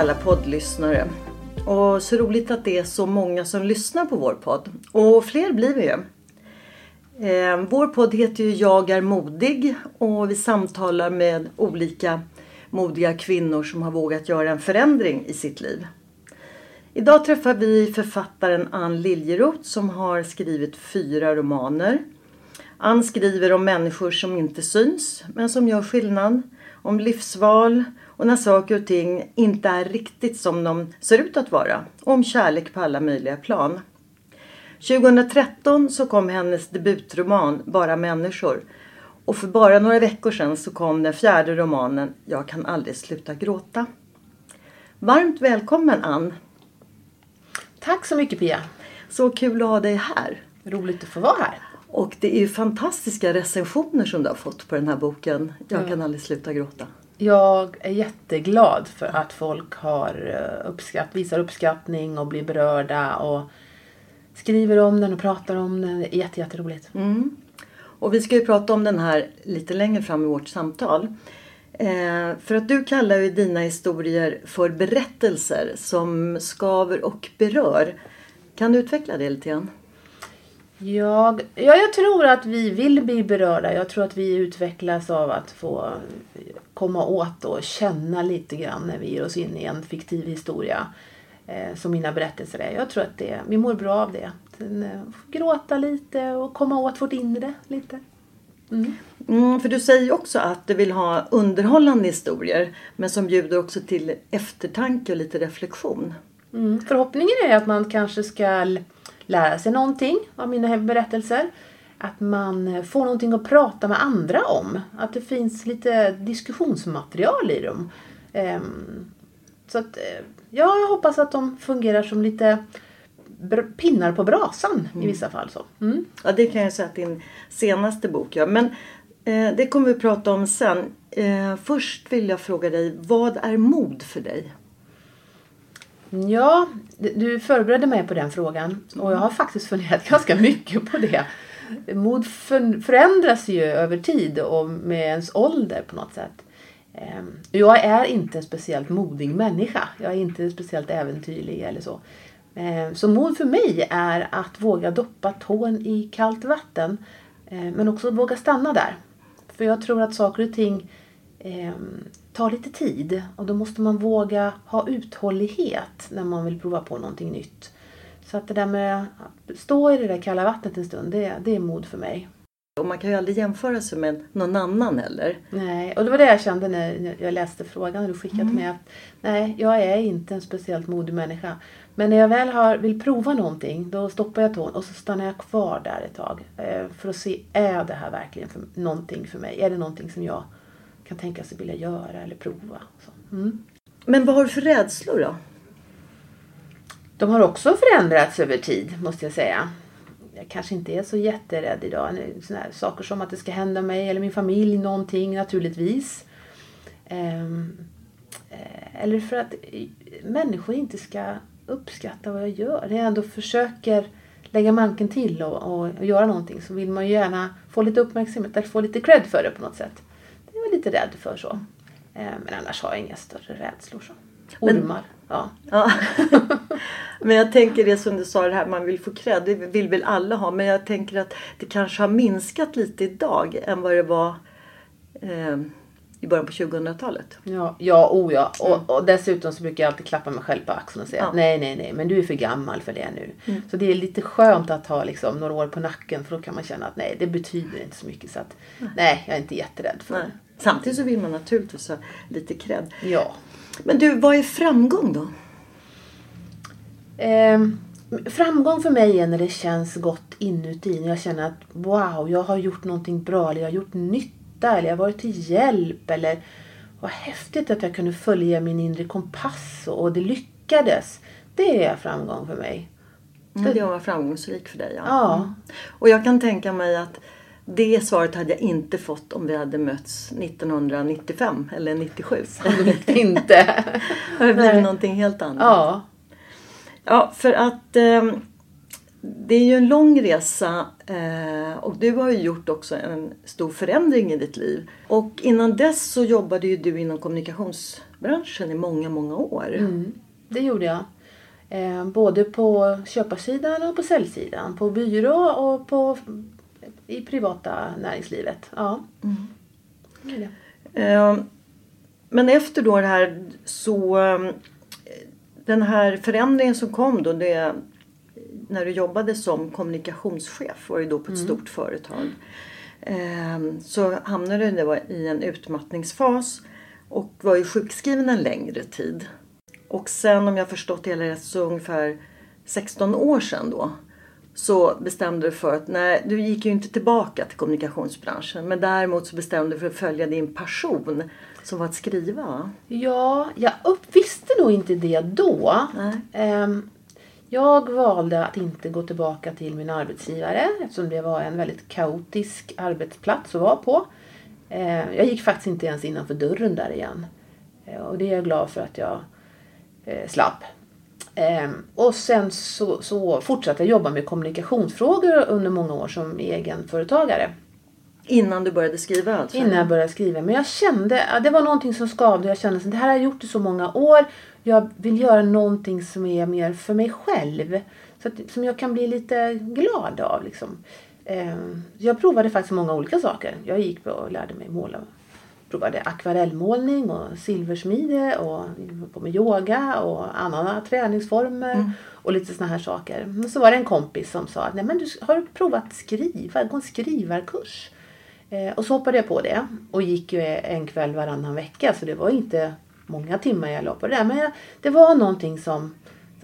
Alla poddlyssnare! Och så roligt att det är så många som lyssnar på vår podd. Och fler blir vi ju. Eh, vår podd heter ju Jag är modig och vi samtalar med olika modiga kvinnor som har vågat göra en förändring i sitt liv. Idag träffar vi författaren Ann Liljeroth som har skrivit fyra romaner. Ann skriver om människor som inte syns men som gör skillnad. Om livsval och när saker och ting inte är riktigt som de ser ut att vara. Och om kärlek på alla möjliga plan. 2013 så kom hennes debutroman Bara människor. Och för bara några veckor sedan så kom den fjärde romanen Jag kan aldrig sluta gråta. Varmt välkommen Ann! Tack så mycket Pia. Så kul att ha dig här. Roligt att få vara här. Och det är fantastiska recensioner som du har fått på den här boken. Jag kan aldrig sluta gråta. Jag är jätteglad för att folk har eh, uppskatt, visar uppskattning och blir berörda och skriver om den och pratar om den. Det är jätte, jätteroligt. Mm. Och vi ska ju prata om den här lite längre fram i vårt samtal. Eh, för att du kallar ju dina historier för berättelser som skaver och berör. Kan du utveckla det lite grann? Jag, ja, jag tror att vi vill bli berörda. Jag tror att vi utvecklas av att få komma åt och känna lite grann när vi ger oss in i en fiktiv historia. Eh, som mina berättelser är. Jag tror att det, vi mår bra av det. Sen, eh, gråta lite och komma åt vårt inre lite. Mm. Mm, för du säger ju också att du vill ha underhållande historier men som bjuder också till eftertanke och lite reflektion. Mm. Förhoppningen är att man kanske ska lära sig någonting av mina berättelser. Att man får någonting att prata med andra om. Att det finns lite diskussionsmaterial i dem. Ehm, så att, eh, ja, jag hoppas att de fungerar som lite pinnar på brasan i vissa fall. Så. Mm. Ja, det kan jag säga att din senaste bok gör. Men eh, det kommer vi prata om sen. Eh, först vill jag fråga dig, vad är mod för dig? Ja, du förberedde mig på den frågan och jag har faktiskt funderat ganska mycket på det. Mod förändras ju över tid och med ens ålder på något sätt. Ehm, jag är inte en speciellt modig människa. Jag är inte speciellt äventyrlig eller så. Ehm, så mod för mig är att våga doppa tån i kallt vatten. Ehm, men också våga stanna där. För jag tror att saker och ting tar lite tid och då måste man våga ha uthållighet när man vill prova på någonting nytt. Så att det där med att stå i det där kalla vattnet en stund, det, det är mod för mig. Och man kan ju aldrig jämföra sig med någon annan heller. Nej, och det var det jag kände när jag läste frågan och du skickade mm. med. Att, nej, jag är inte en speciellt modig människa. Men när jag väl har, vill prova någonting, då stoppar jag tån och så stannar jag kvar där ett tag. Eh, för att se, är det här verkligen för, någonting för mig? Är det någonting som jag kan tänka sig vilja göra eller prova? Mm. Men vad har du för rädslor då? De har också förändrats över tid, måste jag säga. Jag kanske inte är så jätterädd idag. Såna saker som att det ska hända mig eller min familj någonting, naturligtvis. Ehm, eh, eller för att människor inte ska uppskattar vad jag gör, när jag ändå försöker lägga manken till och, och, och göra någonting så vill man ju gärna få lite uppmärksamhet eller få lite cred för det på något sätt. Jag lite rädd för så. Eh, men annars har jag inga större rädslor. Så. Ormar, ja. Ja. men jag tänker det som du sa, det här man vill få cred. Det vill väl alla ha. Men jag tänker att det kanske har minskat lite idag än vad det var eh, i början på 2000-talet. Ja, ja, oh ja. Och, och dessutom så brukar jag alltid klappa mig själv på axeln och säga Ja. nej, nej, nej, men du är för gammal för det nu. Så det är lite skönt att ha liksom, några år på nacken för då kan man känna att nej, det betyder inte så mycket. Så att nej, jag är inte jätterädd för Nej. det. Samtidigt så vill man naturligtvis ha lite cred. Ja. Men du, vad är framgång då? Ehm, framgång för mig är när det känns gott inuti. När jag känner att wow, jag har gjort någonting bra. Eller jag har gjort nytta. Eller jag har varit till hjälp. Eller vad häftigt att jag kunde följa min inre kompass. Och det lyckades. Det är framgång för mig. Mm, det var framgångsrik för dig. Ja. Ja. Och jag kan tänka mig att det svaret hade jag inte fått om vi hade mötts 1995 eller 97. Sannolikt inte. Det Nej. någonting helt annat. Ja. Ja, för att eh, det är ju en lång resa eh, och du har ju gjort också en stor förändring i ditt liv. Och innan dess så jobbade ju du inom kommunikationsbranschen i många, många år. Mm, det gjorde jag. Eh, både på köparsidan och på säljsidan. På byrå och på, i privata näringslivet. Ja. Är det. Eh, men efter då det här så den här förändringen som kom då det när du jobbade som kommunikationschef var ju då på ett stort företag. Eh, så hamnade du i en utmattningsfas och var ju sjukskriven en längre tid. Och sen om jag förstått det hela rätt så ungefär 16 år sedan då så bestämde du för att nej, du gick ju inte tillbaka till kommunikationsbranschen men däremot så bestämde du för att följa din passion som var att skriva. va? Ja, jag visste nog inte det då. Nej. Ehm, jag valde att inte gå tillbaka till min arbetsgivare eftersom det var en väldigt kaotisk arbetsplats att vara på. Ehm, jag gick faktiskt inte ens innanför dörren där igen. Ehm, och det är jag glad för att jag eh, slapp. Ehm, och sen så, så fortsatte jag jobba med kommunikationsfrågor under många år som egenföretagare. Innan du började skriva alltså? Innan jag började skriva. Men jag kände, ja, det var någonting som skavde. Jag kände att det här har jag gjort i så många år. Jag vill göra någonting som är mer för mig själv. Så att, som jag kan bli lite glad av. Liksom. Eh, jag provade faktiskt många olika saker. Jag gick och lärde mig måla. Provade akvarellmålning och silversmide och på med yoga och andra träningsformer och lite såna här saker. Men så var det en kompis som sa, nej men du har du provat skriva, gå en skrivarkurs? Eh, och så hoppade jag på det och gick ju en kväll varannan vecka så det var inte många timmar jag la på det där. Men jag, det var någonting som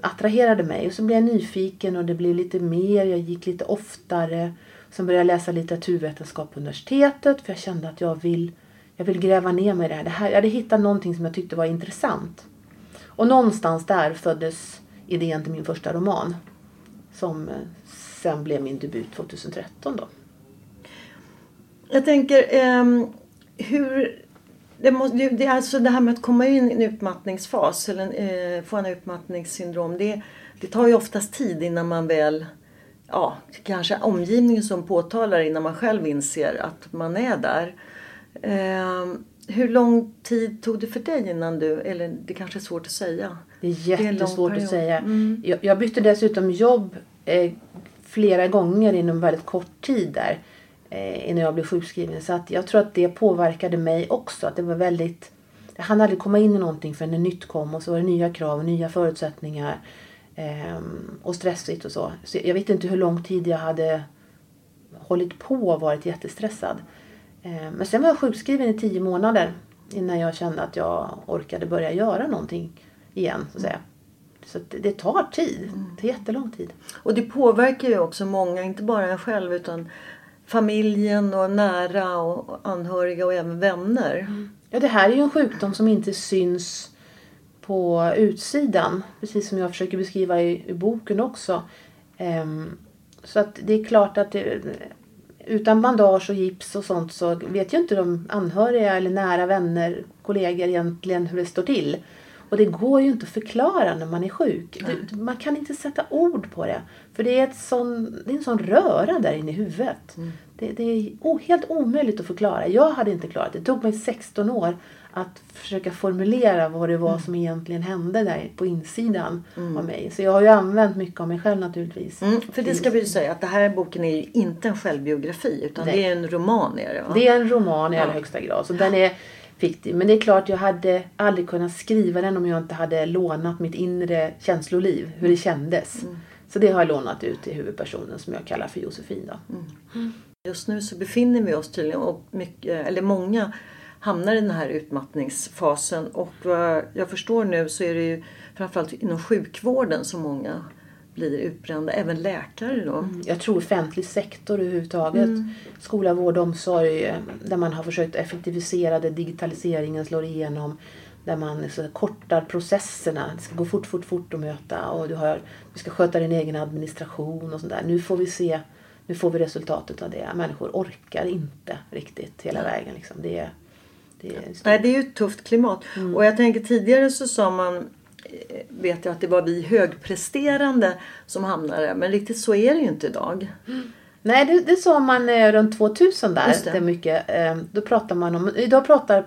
attraherade mig och så blev jag nyfiken och det blev lite mer, jag gick lite oftare. Sen började jag läsa litteraturvetenskap på universitetet för jag kände att jag vill, jag vill gräva ner mig i det här. det här. Jag hade hittat någonting som jag tyckte var intressant. Och någonstans där föddes idén till min första roman. Som eh, sen blev min debut 2013 då. Jag tänker um, hur... Det, måste, det är alltså det här med att komma in i en utmattningsfas eller eh, få en utmattningssyndrom. Det, det tar ju oftast tid innan man väl... Ja, kanske omgivningen som påtalar innan man själv inser att man är där. Ehm, hur lång tid tog det för dig innan du... Eller det kanske är svårt att säga. Det är är jättesvårt period. att säga. Mm. Jag, jag bytte dessutom jobb eh, flera gånger inom väldigt kort tid där. Eh, innan jag blev sjukskriven. Så att jag tror att det påverkade mig också. Att det var väldigt... Jag hann aldrig komma in i någonting förrän det nytt kom. Och så var det nya krav och nya förutsättningar. Eh, och stressigt och så. Så jag vet inte hur lång tid jag hade hållit på och varit jättestressad. Eh, Men sen var jag sjukskriven i tio månader innan jag kände att jag orkade börja göra någonting igen. Så att säga. Så att det- det tar tid. Det tar jättelång tid. Och det påverkar ju också många, inte bara en själv utan familjen och nära och anhöriga och även vänner. Mm. Ja, det här är ju en sjukdom som inte syns på utsidan. Precis som jag försöker beskriva i, i boken också. Um, så att det är klart att det, utan bandage och gips och sånt så vet ju inte de anhöriga eller nära vänner, kollegor egentligen hur det står till. Och det går ju inte att förklara när man är sjuk. Du, man kan inte sätta ord på det. För det är, ett sån, det är en sån röra där inne i huvudet. Mm. Det, det är o, helt omöjligt att förklara. Jag hade inte klarat det. Det tog mig 16 år att försöka formulera vad det var Mm. som egentligen hände där på insidan av mig. Så jag har ju använt mycket av mig själv naturligtvis. Mm, för det ska vi ju säga att det här boken är ju inte en självbiografi utan Nej. det är en roman. Är det, va? Det är en roman i allra högsta grad. Så den är fiktiv. Men det är klart, jag hade aldrig kunnat skriva den om jag inte hade lånat mitt inre känsloliv. Hur det kändes. Mm. Så det har jag lånat ut till huvudpersonen som jag kallar för Josefin. Då. Just nu så befinner vi oss tydligen, och mycket, eller många hamnar i den här utmattningsfasen. Och vad jag förstår nu så är det ju framförallt inom sjukvården som många blir utbrända. Även läkare då. Jag tror offentlig sektor överhuvudtaget. Skola, vård, omsorg. Där man har försökt effektivisera det. Digitaliseringen slår igenom. Där man så kortar processerna. Det ska gå fort, fort, fort att möta. Och du, har, du ska sköta din egen administration och sånt där. Nu får vi se. Nu får vi resultatet av det. Människor orkar inte riktigt hela vägen. Liksom. Det, det är Nej, det är ju ett tufft klimat. Och jag tänker tidigare så sa man, vet jag att det var vi högpresterande som hamnade. Men riktigt så är det ju inte idag. Nej, det, det sa man eh, runt 2000 där. Just det. Det. är mycket. Eh, då pratar man om, idag pratar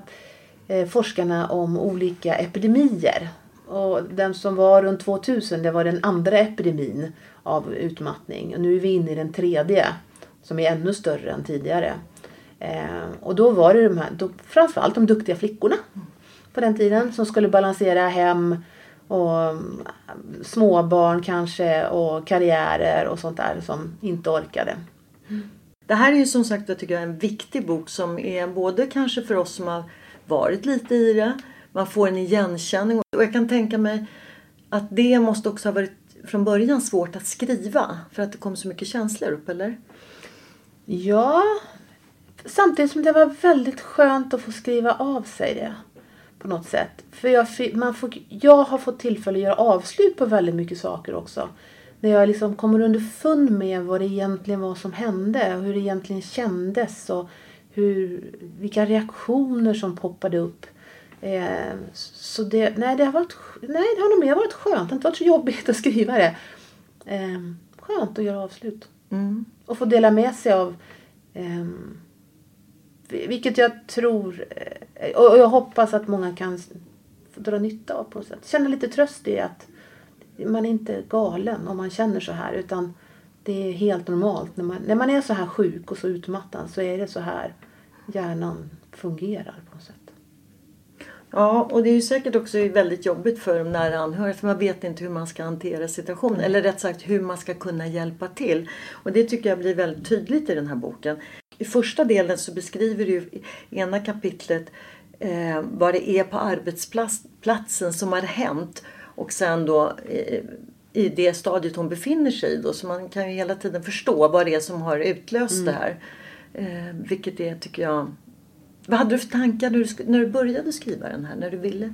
eh, forskarna om olika epidemier. Och den som var runt 2000 det var den andra epidemin av utmattning. Och nu är vi inne i den tredje som är ännu större än tidigare. Eh, och då var det de här, då, framförallt de duktiga flickorna på den tiden som skulle balansera hem och mm, småbarn kanske och karriärer och sånt där som inte orkade. Det här är ju som sagt jag tycker jag, en viktig bok som är både kanske för oss som har varit lite i det. Man får en igenkänning. Och jag kan tänka mig att det måste också ha varit från början svårt att skriva. För att det kom så mycket känslor upp, eller? Ja, samtidigt som det var väldigt skönt att få skriva av sig det. På något sätt. För jag, man får, jag har fått tillfälle att göra avslut på väldigt mycket saker också. När jag liksom kommer underfund med vad det egentligen var som hände. Och hur det egentligen kändes. Och hur, vilka reaktioner som poppade upp. Eh, så det, nej, det har varit, nej, det har nog mer varit skönt. Det har inte varit så jobbigt att skriva det. Eh, skönt att göra avslut. Och få dela med sig av ehm, vilket jag tror eh, och jag hoppas att många kan dra nytta av på något sätt. Känna lite tröst i att man är inte galen om man känner så här utan det är helt normalt. När man, när man är så här sjuk och så utmattad så är det så här hjärnan fungerar på något sätt. Ja, och det är ju säkert också väldigt jobbigt för de nära anhöriga för man vet inte hur man ska hantera situationen. Eller rätt sagt hur man ska kunna hjälpa till. Och det tycker jag blir väldigt tydligt i den här boken. I första delen så beskriver du i ena kapitlet eh, vad det är på arbetsplatsen som har hänt. Och sen då eh, i det stadiet hon befinner sig i då. Så man kan ju hela tiden förstå vad det är som har utlöst det här. Eh, vilket är, tycker jag, vad hade du för tankar när du, när du började skriva den här? När du ville?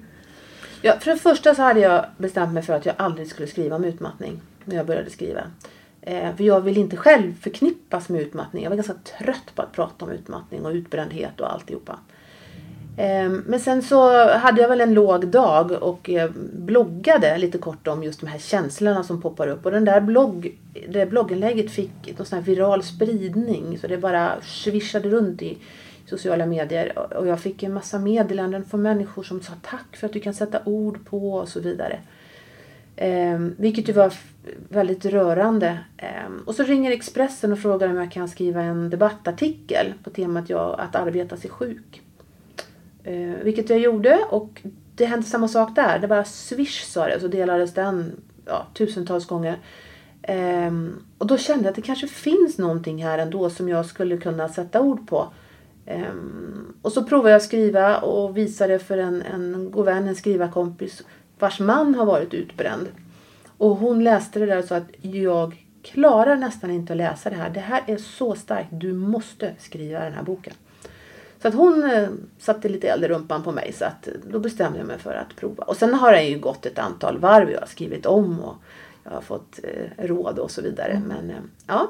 Ja, för det första så hade jag bestämt mig för att jag aldrig skulle skriva om utmattning när jag började skriva. Eh, för jag vill inte själv förknippas med utmattning. Jag var ganska trött på att prata om utmattning och utbrändhet och alltihopa. Eh, men sen så hade jag väl en låg dag och eh, bloggade lite kort om just de här känslorna som poppar upp. Och den där blogg, det där blogginlägget fick någon sån här viral spridning. Så det bara svischade runt i sociala medier. Och jag fick en massa meddelanden från människor som sa tack för att du kan sätta ord på och så vidare. Eh, vilket ju var väldigt rörande. Ehm, och så ringer Expressen och frågar om jag kan skriva en debattartikel på temat jag, att arbeta sig sjuk. Ehm, vilket jag gjorde och det hände samma sak där. Det bara swish sa det och så delades den ja, tusentals gånger. Ehm, och då kände jag att det kanske finns någonting här ändå som jag skulle kunna sätta ord på. Och så provade jag att skriva och visade för en, en god vän, en skrivarkompis vars man har varit utbränd. Och hon läste det där och sa att jag klarar nästan inte att läsa det här. Det här är så starkt. Du måste skriva den här boken. Så att hon eh, satte lite eld i rumpan på mig så att eh, då bestämde jag mig för att prova. Och sen har det ju gått ett antal varv. Jag har skrivit om och jag har fått eh, råd och så vidare. Men eh, ja,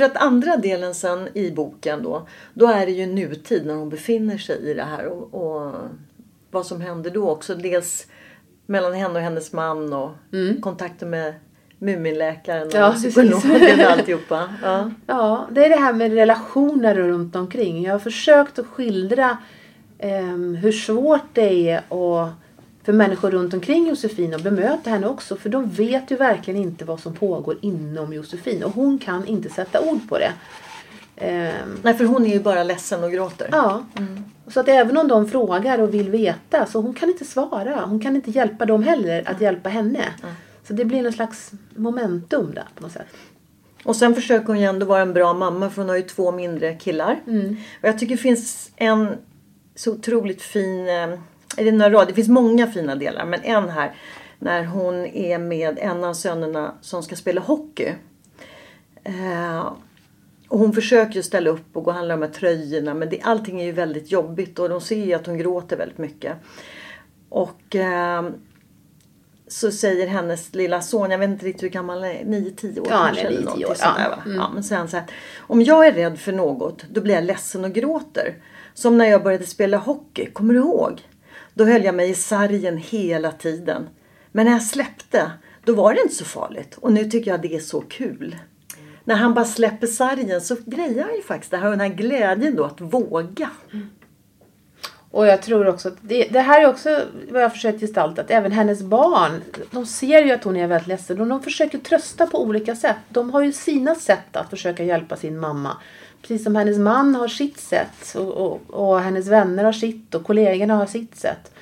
För att andra delen sen i boken då, då är det ju nutid när hon befinner sig i det här och, och vad som händer då också. Dels mellan henne och hennes man och kontakten med Muminläkaren och Ja, psykologen och alltihopa. Ja. Ja, det är det här med relationer runt omkring. Jag har försökt att skildra em, hur svårt det är och för människor runt omkring Josefin att bemöta henne också. För de vet ju verkligen inte vad som pågår inom Josefin. Och hon kan inte sätta ord på det. Ehm, Nej för hon är ju bara ledsen och gråter. Ja. Så att även om de frågar och vill veta så hon kan inte svara. Hon kan inte hjälpa dem heller att hjälpa henne. Så det blir någon slags momentum där på något sätt. Och sen försöker hon ju ändå vara en bra mamma för hon har ju två mindre killar. Och jag tycker det finns en så otroligt fin, är det några rad? Det finns många fina delar men en här när hon är med en av sönerna som ska spela hockey. Eh, och hon försöker ju ställa upp och gå och handla de här tröjorna men det, allting är ju väldigt jobbigt och de ser ju att hon gråter väldigt mycket. Och eh, så säger hennes lilla son, jag vet inte riktigt hur gammal han är, 9-10 år Ja, han kanske. eller 9-10 någonting år, sånt ja. va? ja, men sen så här, om jag är rädd för något då blir jag ledsen och gråter. Som när jag började spela hockey, kommer du ihåg? Då höll jag mig i sargen hela tiden. Men när jag släppte, då var det inte så farligt. Och nu tycker jag det är så kul. När han bara släpper sargen så grejar han ju faktiskt det här, Och den här glädjen då att våga. Och jag tror också att det, det här är också vad jag försökt gestalta. Att även hennes barn, de ser ju att hon är väldigt ledsen. Och de försöker trösta på olika sätt. De har ju sina sätt att försöka hjälpa sin mamma. Precis som hennes man har sitt sätt. Och, och, och hennes vänner har sitt. Och kollegorna har sitt sätt.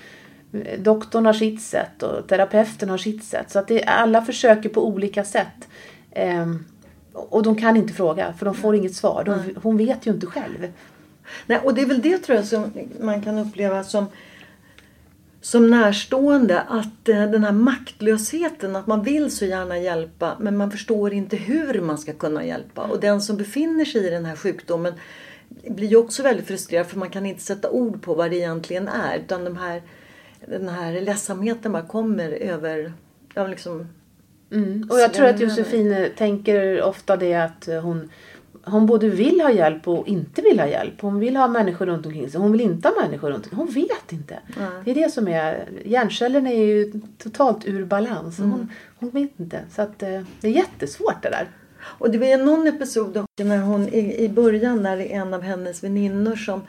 Doktorn har sitt sätt. Och terapeuten har sitt sätt. Så att det, alla försöker på olika sätt. Ehm, och de kan inte fråga. För de får inget svar. De, hon vet ju inte själv. Nej, och det är väl det tror jag som man kan uppleva som, som närstående. Att eh, den här maktlösheten, att man vill så gärna hjälpa men man förstår inte hur man ska kunna hjälpa. Och den som befinner sig i den här sjukdomen blir ju också väldigt frustrerad för man kan inte sätta ord på vad det egentligen är. Utan de här, den här ledsamheten bara kommer över, ja liksom Och jag tror att. Josefine tänker ofta det att hon, hon både vill ha hjälp och inte vill ha hjälp. Hon vill ha människor runt omkring sig. Hon vill inte ha människor runt omkring Hon vet inte. Det är det som är... Hjärncellerna är ju totalt ur balans. Mm. Hon, hon vet inte. Så att eh, det är jättesvårt det där. Och det var någon episod när hon i, i början när det är en av hennes väninnor som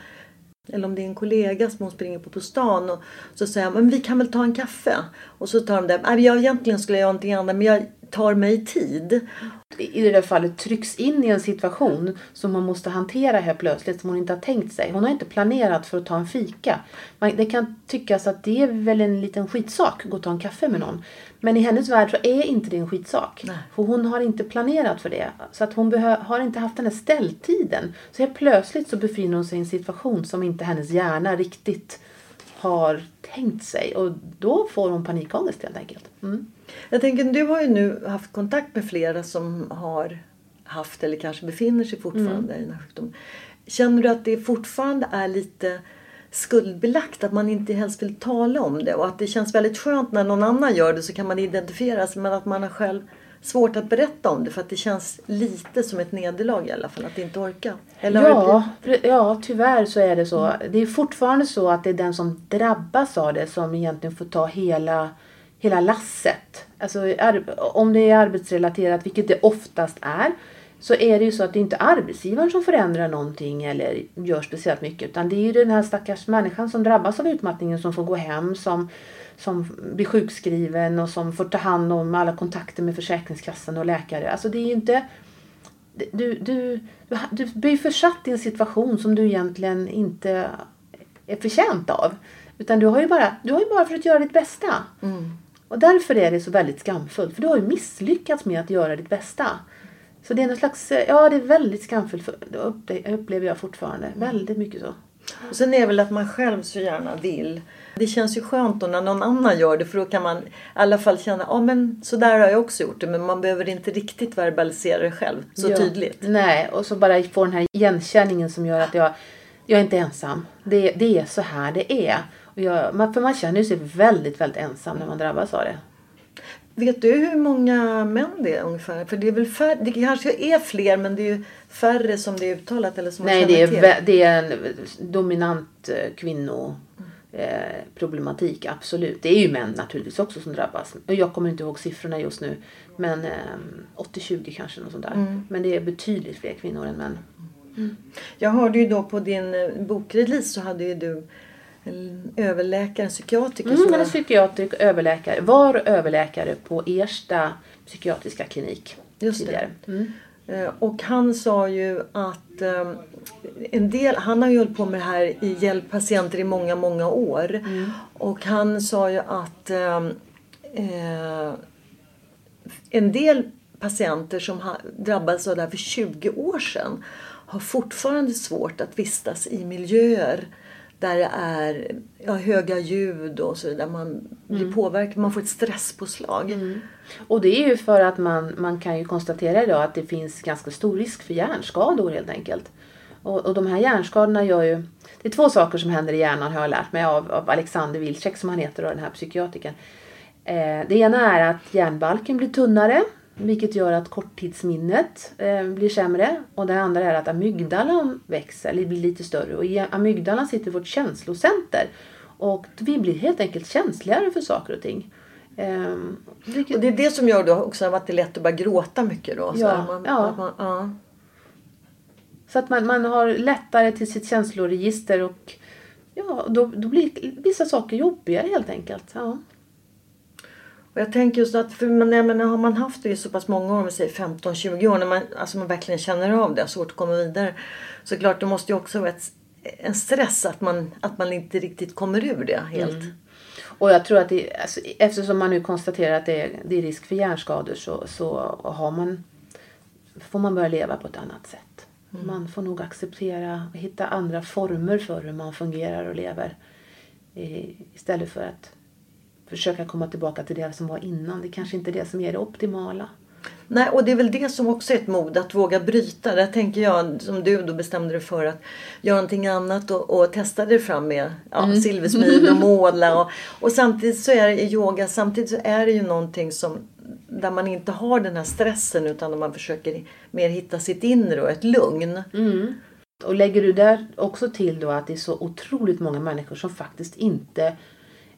eller om det är en kollega som hon springer på på stan och så säger han, men vi kan väl ta en kaffe? Och så tar de det, "Nej, jag egentligen skulle jag göra någonting annat men jag tar mig tid. i det där fallet trycks in i en situation som hon måste hantera här plötsligt som hon inte har tänkt sig. Hon har inte planerat för att ta en fika. Man, det kan tyckas att det är väl en liten skitsak att gå och ta en kaffe med någon. Men i hennes värld så är inte det en skitsak. Nej. För hon har inte planerat för det. Så att hon har inte haft den här ställtiden. Så helt plötsligt så befinner hon sig i en situation som inte hennes hjärna riktigt har tänkt sig. Och då får hon panikångest helt enkelt. Mm. Jag tänker, du har ju nu haft kontakt med flera som har haft eller kanske befinner sig fortfarande i den här sjukdomen. Känner du att det fortfarande är lite skuldbelagt att man inte helst vill tala om det och att det känns väldigt skönt när någon annan gör det så kan man identifiera sig men att man har själv svårt att berätta om det för att det känns lite som ett nederlag i alla fall att inte orka. Eller Ja, ja, tyvärr så är det så. Det är fortfarande så att det är den som drabbas av det som egentligen får ta hela, hela lasset. Alltså om det är arbetsrelaterat, vilket det oftast är, så är det ju så att det inte är arbetsgivaren som förändrar någonting eller gör speciellt mycket. Utan det är ju den här stackars människan som drabbas av utmattningen som får gå hem, som, som blir sjukskriven och som får ta hand om alla kontakter med Försäkringskassan och läkare. Alltså det är ju inte du, du, du, blir försatt i en situation som du egentligen inte är förtjänt av. Utan du har ju bara, du har ju bara försökt göra ditt bästa. Och därför är det så väldigt skamfullt. För du har ju misslyckats med att göra ditt bästa. Så det är någon slags, ja det är väldigt upple- upplever jag fortfarande. Väldigt mycket så. Och sen är det väl att man själv så gärna vill. Det känns ju skönt då när någon annan gör det för då kan man i alla fall känna ja men så där har jag också gjort det men man behöver inte riktigt verbalisera det själv så Ja. tydligt. Nej, och så bara få den här igenkänningen som gör att jag, jag är inte ensam. Det, det är så här det är. Och jag, för man känner sig väldigt, väldigt ensam när man drabbas av det. Vet du hur många män det är ungefär? För det är väl färre, det kanske är fler men det är ju färre som det är uttalat eller som Nej, det är, till. det är en dominant eh, kvinno eh, problematik, absolut. Det är ju män naturligtvis också som drabbas. Jag kommer inte ihåg siffrorna just nu. Men eh, 80-20 kanske, något sånt där. Men det är betydligt fler kvinnor än män. Jag hörde ju då på din eh, bokrelease så hade ju du en överläkare, en psykiatriker Mm, var- psykiatrisk överläkare. Var överläkare på Ersta psykiatriska klinik Just det. tidigare. Mm. Eh, Och han sa ju att eh, en del, han har ju hållit på med det här i hjälp patienter i många, många år. Mm. Och han sa ju att eh, eh, en del patienter som drabbades av det här för 20 år sedan har fortfarande svårt att vistas i miljöer där det är ja, höga ljud och så vidare. Man blir Mm. påverkad, man får ett stresspåslag. Och det är ju för att man, man kan ju konstatera idag att det finns ganska stor risk för hjärnskador helt enkelt. Och, och de här hjärnskadorna gör ju... Det är två saker som händer i hjärnan har jag lärt mig av, av Alexander Wilczek som han heter och den här psykiatrikern. Eh, det ena är att hjärnbalken blir tunnare. Vilket gör att korttidsminnet eh, blir sämre. Och det andra är att amygdalan växer, eller blir lite större. Och i amygdalan sitter vårt känslocenter. Och vi blir helt enkelt känsligare för saker och ting. Ehm, vilket- Och det är det som gör då också att det är lätt att bara gråta mycket då. Så Ja, man, ja. att Man, ja. Så att man, man har lättare till sitt känsloregister och ja, då, då blir vissa saker jobbigare helt enkelt. Ja. Och jag tänker just att för man, jag menar, har man haft det i så pass många år, om vi säger 15-20 år, när man, alltså man verkligen känner av det, har svårt att komma vidare. Så klart det måste ju också vara ett, en stress att man, att man inte riktigt kommer ur det helt. Och jag tror att det, alltså, eftersom man nu konstaterar att det är, det är risk för hjärnskador så, så har man, får man börja leva på ett annat sätt. Man får nog acceptera och hitta andra former för hur man fungerar och lever. I- Istället för att försöka komma tillbaka till det som var innan. Det kanske inte är det som är det optimala. Nej, och det är väl det som också är ett mod, att våga bryta. Där tänker jag, som du då bestämde dig för att göra någonting annat och, och testa dig fram med ja, silversmid och måla. Och, och samtidigt så är det i yoga, samtidigt så är det ju någonting som där man inte har den här stressen utan där man försöker mer hitta sitt inre och ett lugn. Och lägger du där också till då att det är så otroligt många människor som faktiskt inte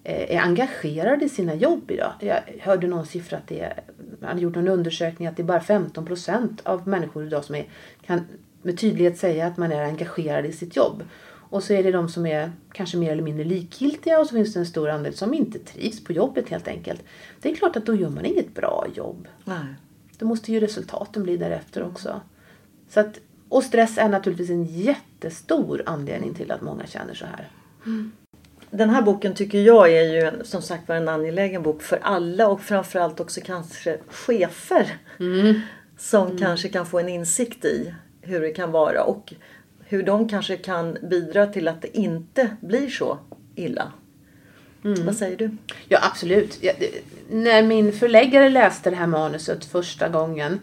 är engagerade i sina jobb idag. Jag hörde någon siffra att det man hade gjort en undersökning att det är bara 15 procent av människor idag som är, kan med tydlighet säga att man är engagerad i sitt jobb. Och så är det de som är kanske mer eller mindre likgiltiga och så finns det en stor andel som inte trivs på jobbet helt enkelt. Det är klart att då gör man inget bra jobb. Nej. Då måste ju resultaten bli därefter också. Så att, och stress är naturligtvis en jättestor anledning till att många känner så här. Den här boken tycker jag är ju som sagt var en angelägen bok för alla och framförallt också kanske chefer. Som kanske kan få en insikt i hur det kan vara och hur de kanske kan bidra till att det inte blir så illa. Vad säger du? Ja, absolut. Ja, det, när min förläggare läste det här manuset första gången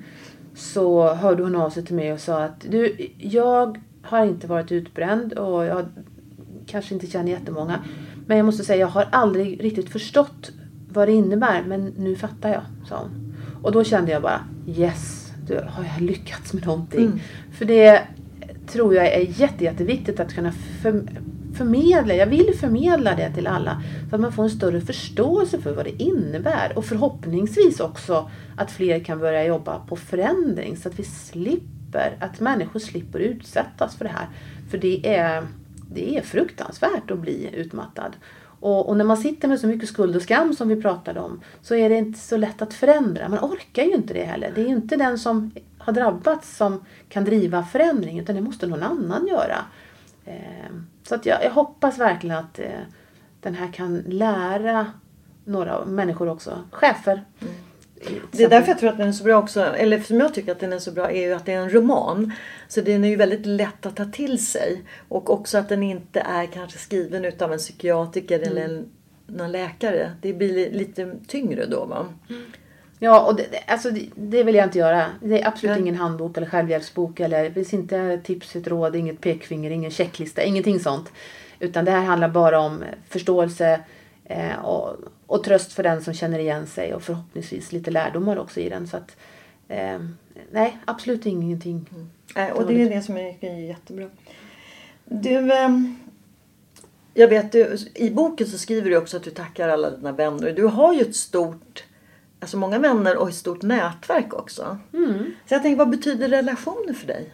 så hörde hon av sig till mig och sa att du, jag har inte varit utbränd och jag kanske inte känner jättemånga. Men jag måste säga, jag har aldrig riktigt förstått vad det innebär. Men nu fattar jag, sa hon. Och då kände jag bara yes, då har jag lyckats med någonting. För det tror jag är jätte, jätteviktigt att kunna för, förmedla. Jag vill förmedla det till alla. Så att man får en större förståelse för vad det innebär. Och förhoppningsvis också att fler kan börja jobba på förändring. Så att vi slipper, att människor slipper utsättas för det här. För det är, det är fruktansvärt att bli utmattad. Och, och, när man sitter med så mycket skuld och skam som vi pratade om så är det inte så lätt att förändra. Man orkar ju inte det heller. Det är ju inte den som har drabbats som kan driva förändring utan det måste någon annan göra. Eh, så att jag, jag, hoppas verkligen att eh, den här kan lära några människor också, chefer. Mm. Det är därför jag tror att den är så bra också, eller som jag tycker att den är så bra, är ju att det är en roman. Så den är ju väldigt lätt att ta till sig. Och också att den inte är kanske skriven utav en psykiatriker mm. eller en, någon läkare. Det blir lite tyngre då va? Mm. Ja, och det, alltså, det, det, vill jag inte göra. Det är absolut mm. ingen handbok eller självhjälpsbok. Eller, det finns inte tips, ett råd, inget pekfinger, ingen checklista, ingenting sånt. Utan det här handlar bara om förståelse eh, och, och tröst för den som känner igen sig och förhoppningsvis lite lärdomar också i den. Så att, eh, nej, absolut ingenting. Mm. Nej, och det är det som är jättebra. Du, eh, jag vet, du, i boken så skriver du också att du tackar alla dina vänner. Du har ju ett stort alltså många vänner och ett stort nätverk också. Mm. Så jag tänker, vad betyder relationer för dig?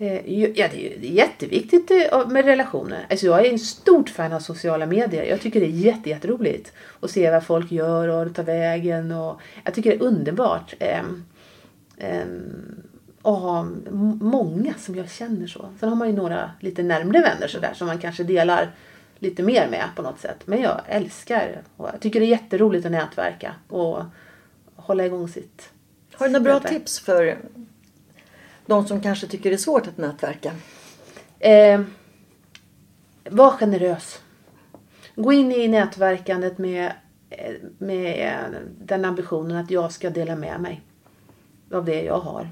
Eh, ja, det är jätteviktigt eh, med relationer. Alltså jag är en stort fan av sociala medier. Jag tycker det är jätte, jätteroligt att se vad folk gör och tar vägen. Och jag tycker det är underbart ähm, ähm, att ha många som jag känner så. Sen har man ju några lite närmre vänner sådär som man kanske delar lite mer med på något sätt. Men jag älskar och jag tycker det är jätteroligt att nätverka och hålla igång sitt Har du några bra nätverk. tips för de som kanske tycker det är svårt att nätverka? Eh, var generös. Gå in i nätverkandet med, eh, med den ambitionen att jag ska dela med mig av det jag har.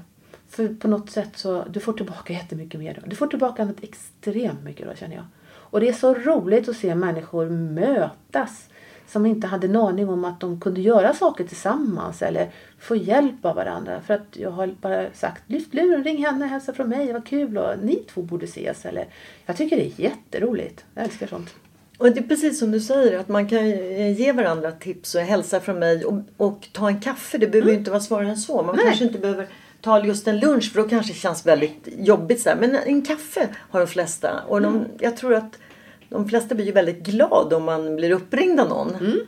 För på något sätt så du får tillbaka jättemycket mer. Då. Du får tillbaka något extremt mycket då känner jag. Och det är så roligt att se människor mötas som inte hade en aning om att de kunde göra saker tillsammans eller få hjälp av varandra. För att jag har bara sagt lyft luren, ring henne, hälsa från mig, vad kul och ni två borde ses. Eller, jag tycker det är jätteroligt. Jag älskar sånt. Och det är precis som du säger att man kan ge varandra tips och hälsa från mig och, och ta en kaffe. Det behöver mm. inte vara svårare än så. Man Nej. kanske inte behöver ta just en lunch för då kanske det känns väldigt jobbigt. Så. Men en kaffe har de flesta. Och de, mm. jag tror att de flesta blir ju väldigt glada om man blir uppringd av någon. Mm.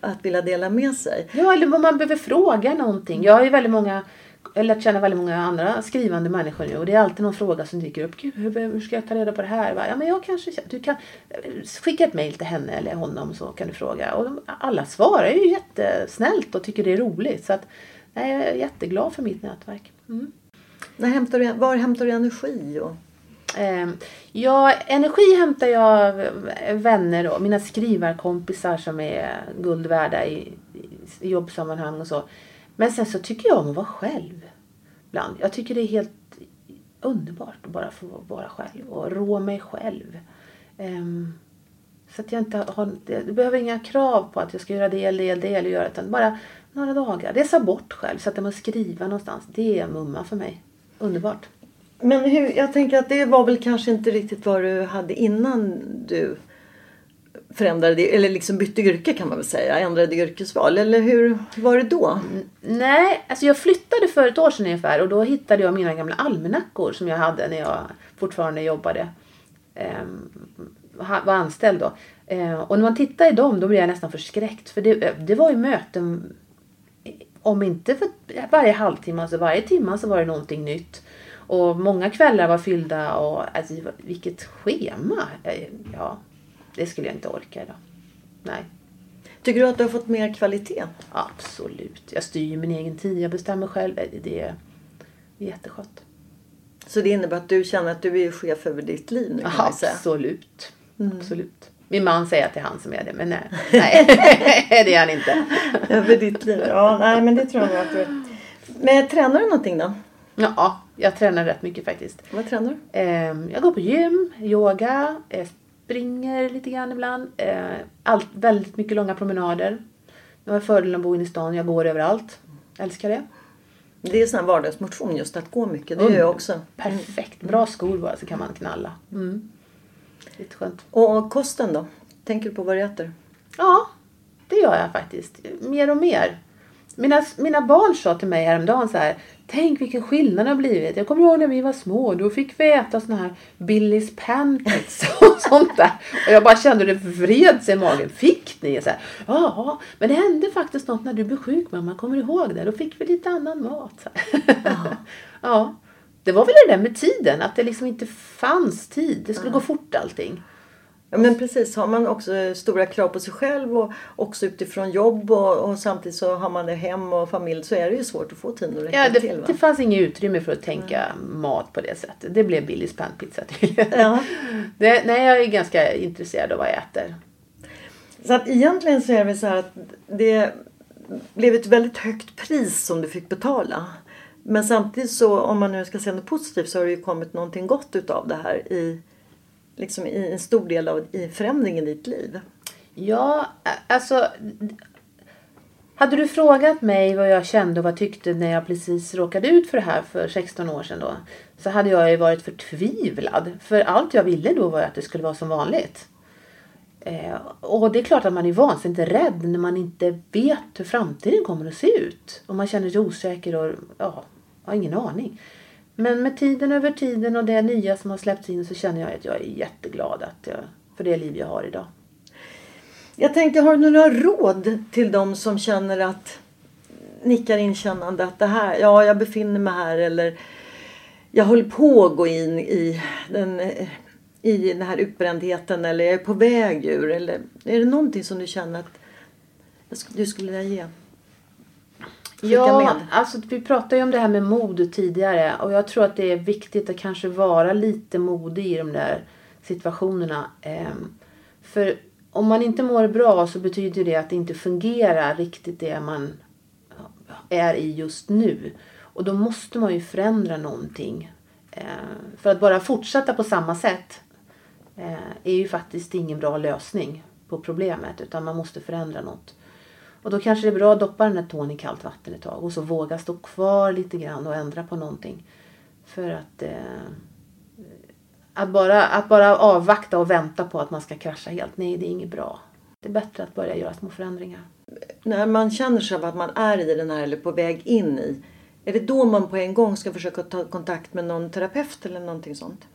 Att vilja dela med sig. Ja, eller om man behöver fråga någonting. Jag har ju väldigt många jag har lärt känna väldigt många andra skrivande människor nu och det är alltid någon fråga som dyker upp. Gud, hur, ska jag ta reda på det här? Ja, men jag kanske, du kan skicka ett mail till henne eller honom så kan du fråga. Och de, alla svarar ju jättesnällt och tycker det är roligt. Så att, nej, jag är jätteglad för mitt nätverk. Mm. Hämtar du, var hämtar du energi? Och... Eh, ja, energi hämtar jag av vänner och mina skrivarkompisar som är guld värda i, i jobbsammanhang och så. Men sen så tycker jag om att vara själv. Ibland. Jag tycker det är helt underbart att bara få vara själv och rå mig själv. Um, så att jag inte har, jag behöver inga krav på att jag ska göra det eller det eller det eller göra utan bara några dagar. Resa bort själv, sätta mig och skriva någonstans. Det är mumma för mig. Underbart. Men hur, jag tänker att det var väl kanske inte riktigt vad du hade innan du förändrade, eller liksom bytte yrke kan man väl säga, ändrade yrkesval. Eller hur var det då? Nej, alltså jag flyttade för ett år sedan ungefär och då hittade jag mina gamla almanackor som jag hade när jag fortfarande jobbade. Ehm, var anställd då. Ehm, och när man tittar i dem då blir jag nästan förskräckt för det, eh, det var ju möten eh, om inte för varje halvtimme, så varje timme så var det någonting nytt. Och många kvällar var fyllda och alltså, vilket schema. Eh, ja, det skulle jag inte orka idag. Nej. Tycker du att du har fått mer kvalitet? Absolut. Jag styr min egen tid. Jag bestämmer själv. Det är jätteskönt. Så det innebär att du känner att du är chef över ditt liv nu Absolut. Mm. Absolut. Min man säger att det är han som är det, men nej. nej det är han inte. Över ditt liv. Ja, nej men det tror jag att du är. Men tränar du någonting då? Ja, jag tränar rätt mycket faktiskt. Vad tränar du? Ehm, jag går på gym, yoga, springer lite grann ibland. Ehm, allt, väldigt mycket långa promenader. Jag har fördelen att bo inne i stan. Jag går överallt. Älskar det. Det är sån här vardagsmotion just att gå mycket. Det gör jag också. Perfekt. Bra skor bara så kan man knalla. Mm. Lite skönt. Och kosten då? Tänker du på vad du äter? Ja, det gör jag faktiskt. Mer och mer. Mina, mina barn sa till mig häromdagen så här. Tänk vilken skillnad det har blivit. Jag kommer ihåg när vi var små. Då fick vi äta såna här Billys pancakes och sånt där. Och jag bara kände hur det vred sig i magen. Fick ni? Så här, ja, men det hände faktiskt något när du blev sjuk mamma. Kommer du ihåg det? Då fick vi lite annan mat. Ja. Det var väl det där med tiden. Att det liksom inte fanns tid. Det skulle gå fort allting. Ja, men precis. Har man också stora krav på sig själv och också utifrån jobb och, och samtidigt så har man det hem och familj så är det ju svårt att få tiden att räcka Ja, det, till. Va? det fanns inget utrymme för att tänka mat på det sättet. Det blev Billys pannpizza tydligen. Ja. Det, nej, jag är ganska intresserad av vad jag äter. Så att egentligen så är det så här att det blev ett väldigt högt pris som du fick betala. Men samtidigt så om man nu ska säga något positivt så har det ju kommit någonting gott utav det här i, liksom i en stor del av i förändringen i ditt liv. Ja, alltså. Hade du frågat mig vad jag kände och vad jag tyckte när jag precis råkade ut för det här för 16 år sedan då. Så hade jag ju varit förtvivlad. För allt jag ville då var att det skulle vara som vanligt. Eh, och det är klart att man är vansinnigt rädd när man inte vet hur framtiden kommer att se ut. Och man känner sig osäker och ja, har ingen aning. Men med tiden över tiden och det nya som har släppts in så känner jag att jag är jätteglad att jag, för det liv jag har idag. Jag tänkte, har du några råd till de som känner att nickar inkännande att det här, ja jag befinner mig här eller jag håller på att gå in i den, i den här utbrändheten eller jag är på väg ur eller är det någonting som du känner att du skulle vilja ge? Ja, med. alltså vi pratade ju om det här med mod tidigare och jag tror att det är viktigt att kanske vara lite modig i de där situationerna. Ehm, För om man inte mår bra så betyder det att det inte fungerar riktigt det man är i just nu. Och då måste man ju förändra någonting. Ehm, För att bara fortsätta på samma sätt eh, är ju faktiskt ingen bra lösning på problemet utan man måste förändra något. Och då kanske det är bra att doppa den här tån i kallt vatten ett tag och så våga stå kvar lite grann och ändra på någonting. För att, eh, att, bara, att bara avvakta och vänta på att man ska krascha helt, nej det är inget bra. Det är bättre att börja göra små förändringar. När man känner sig att man är i den här eller på väg in i är det då man på en gång ska försöka ta kontakt med någon terapeut eller någonting sånt?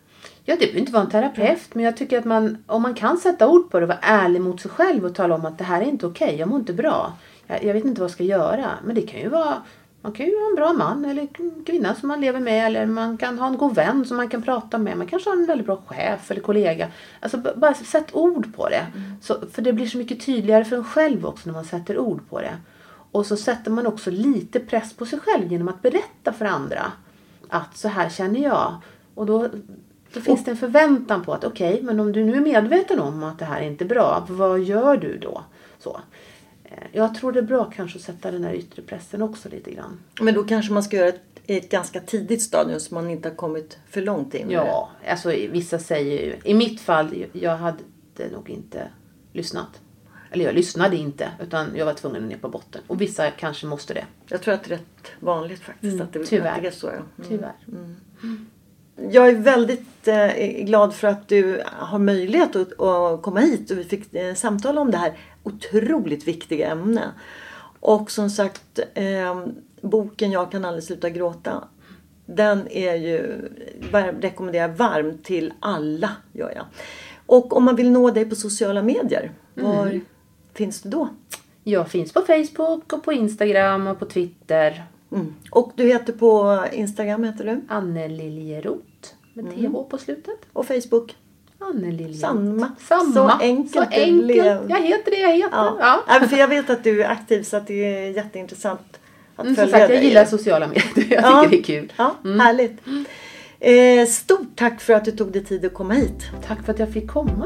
Ja, det behöver inte vara en terapeut, men jag tycker att man, om man kan sätta ord på det och vara ärlig mot sig själv och tala om att det här är inte okej, jag mår inte bra. Jag, jag vet inte vad jag ska göra. Men det kan ju vara, man kan ju vara en bra man eller kvinna som man lever med eller man kan ha en god vän som man kan prata med. Man kanske har en väldigt bra chef eller kollega. Alltså bara sätt ord på det. Så, för det blir så mycket tydligare för en själv också när man sätter ord på det. Och så sätter man också lite press på sig själv genom att berätta för andra att så här känner jag. Och då, då finns det en förväntan på att okej, men om du nu är medveten om att det här är inte bra, vad gör du då? Så. Eh, Jag tror det är bra kanske att sätta den här yttre pressen också lite grann. Men då kanske man ska göra ett, ett ganska tidigt stadium så man inte har kommit för långt in. det. Ja, alltså vissa säger ju, i mitt fall, jag hade nog inte lyssnat. Eller jag lyssnade inte, utan jag var tvungen ner på botten. Och vissa kanske måste det. Jag tror att det är rätt vanligt faktiskt att det, Mm, tyvärr. att det är så. Ja. Mm. Tyvärr. Jag är väldigt eh, glad för att du har möjlighet att, att komma hit och vi fick eh, samtala om det här otroligt viktiga ämne. Och som sagt, eh, boken Jag kan aldrig sluta gråta. Den är ju, rekommenderar jag varmt till alla, gör jag. Och om man vill nå dig på sociala medier, var Mm. finns du då? Jag finns på Facebook och på Instagram och på Twitter. Mm. Och du heter på Instagram, heter du? Anne Liljeroth med TH på slutet. Och Facebook? Anne Liljeroth. Samma. Samma. Så enkelt Så enkelt. Jag heter det jag heter. Ja. Ja. För jag vet att du är aktiv så att det är jätteintressant att Mm, följa sagt, jag dig. gillar sociala medier. Jag Ja. tycker det är kul. Ja, Mm. Härligt. Eh, stort tack för att du tog dig tid att komma hit. Tack för att jag fick komma,